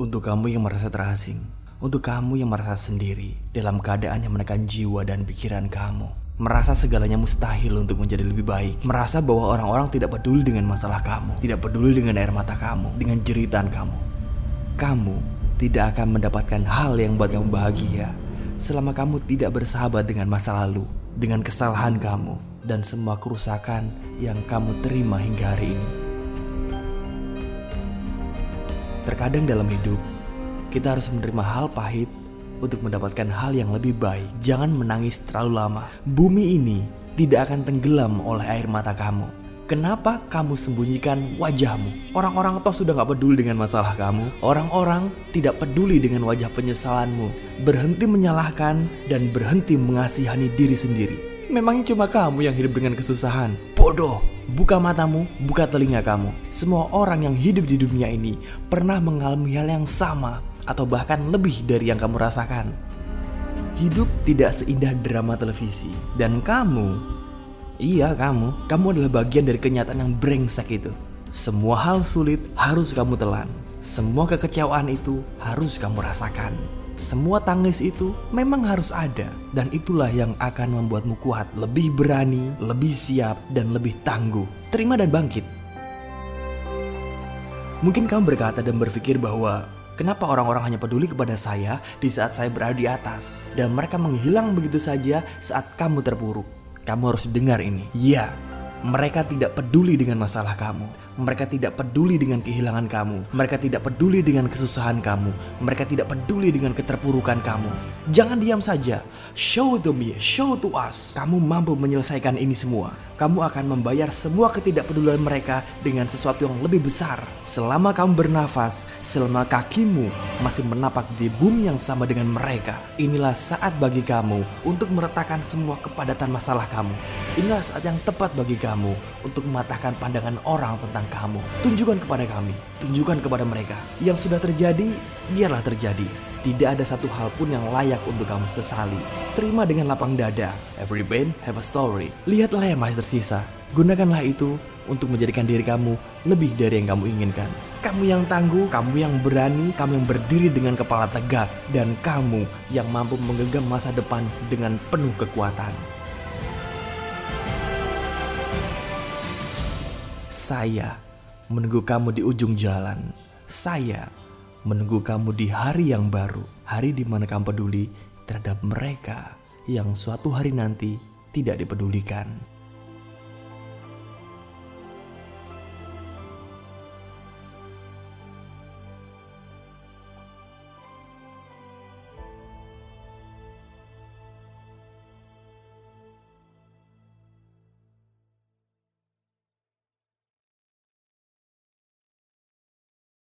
Untuk kamu yang merasa terasing, untuk kamu yang merasa sendiri dalam keadaan yang menekan jiwa dan pikiran kamu, merasa segalanya mustahil untuk menjadi lebih baik, merasa bahwa orang-orang tidak peduli dengan masalah kamu, tidak peduli dengan air mata kamu, dengan jeritan kamu. Kamu tidak akan mendapatkan hal yang buat kamu bahagia selama kamu tidak bersahabat dengan masa lalu, dengan kesalahan kamu, dan semua kerusakan yang kamu terima hingga hari ini. Terkadang dalam hidup, kita harus menerima hal pahit untuk mendapatkan hal yang lebih baik. Jangan menangis terlalu lama. Bumi ini tidak akan tenggelam oleh air mata kamu. Kenapa kamu sembunyikan wajahmu? Orang-orang toh sudah gak peduli dengan masalah kamu. Orang-orang tidak peduli dengan wajah penyesalanmu. Berhenti menyalahkan dan berhenti mengasihani diri sendiri. Memang cuma kamu yang hidup dengan kesusahan. Bodoh. Buka matamu, buka telinga kamu. Semua orang yang hidup di dunia ini pernah mengalami hal yang sama atau bahkan lebih dari yang kamu rasakan. Hidup tidak seindah drama televisi dan kamu, iya kamu, kamu adalah bagian dari kenyataan yang brengsek itu. Semua hal sulit harus kamu telan. Semua kekecewaan itu harus kamu rasakan. Semua tangis itu memang harus ada dan itulah yang akan membuatmu kuat, lebih berani, lebih siap dan lebih tangguh. Terima dan bangkit. Mungkin kamu berkata dan berpikir bahwa kenapa orang-orang hanya peduli kepada saya di saat saya berada di atas dan mereka menghilang begitu saja saat kamu terpuruk. Kamu harus dengar ini. Ya, mereka tidak peduli dengan masalah kamu. Mereka tidak peduli dengan kehilangan kamu. Mereka tidak peduli dengan kesusahan kamu. Mereka tidak peduli dengan keterpurukan kamu. Jangan diam saja. Show to me, show to us. Kamu mampu menyelesaikan ini semua. Kamu akan membayar semua ketidakpedulian mereka dengan sesuatu yang lebih besar. Selama kamu bernafas, selama kakimu masih menapak di bumi yang sama dengan mereka, inilah saat bagi kamu untuk meretakkan semua kepadatan masalah kamu. Inilah saat yang tepat bagi kamu untuk mematahkan pandangan orang tentang kamu. Tunjukkan kepada kami, tunjukkan kepada mereka. Yang sudah terjadi, biarlah terjadi. Tidak ada satu hal pun yang layak untuk kamu sesali. Terima dengan lapang dada. Every pain have a story. Lihatlah yang masih tersisa. Gunakanlah itu untuk menjadikan diri kamu lebih dari yang kamu inginkan. Kamu yang tangguh, kamu yang berani, kamu yang berdiri dengan kepala tegak, dan kamu yang mampu menggenggam masa depan dengan penuh kekuatan. Saya menunggu kamu di ujung jalan. Saya menunggu kamu di hari yang baru, hari di mana kamu peduli terhadap mereka yang suatu hari nanti tidak dipedulikan.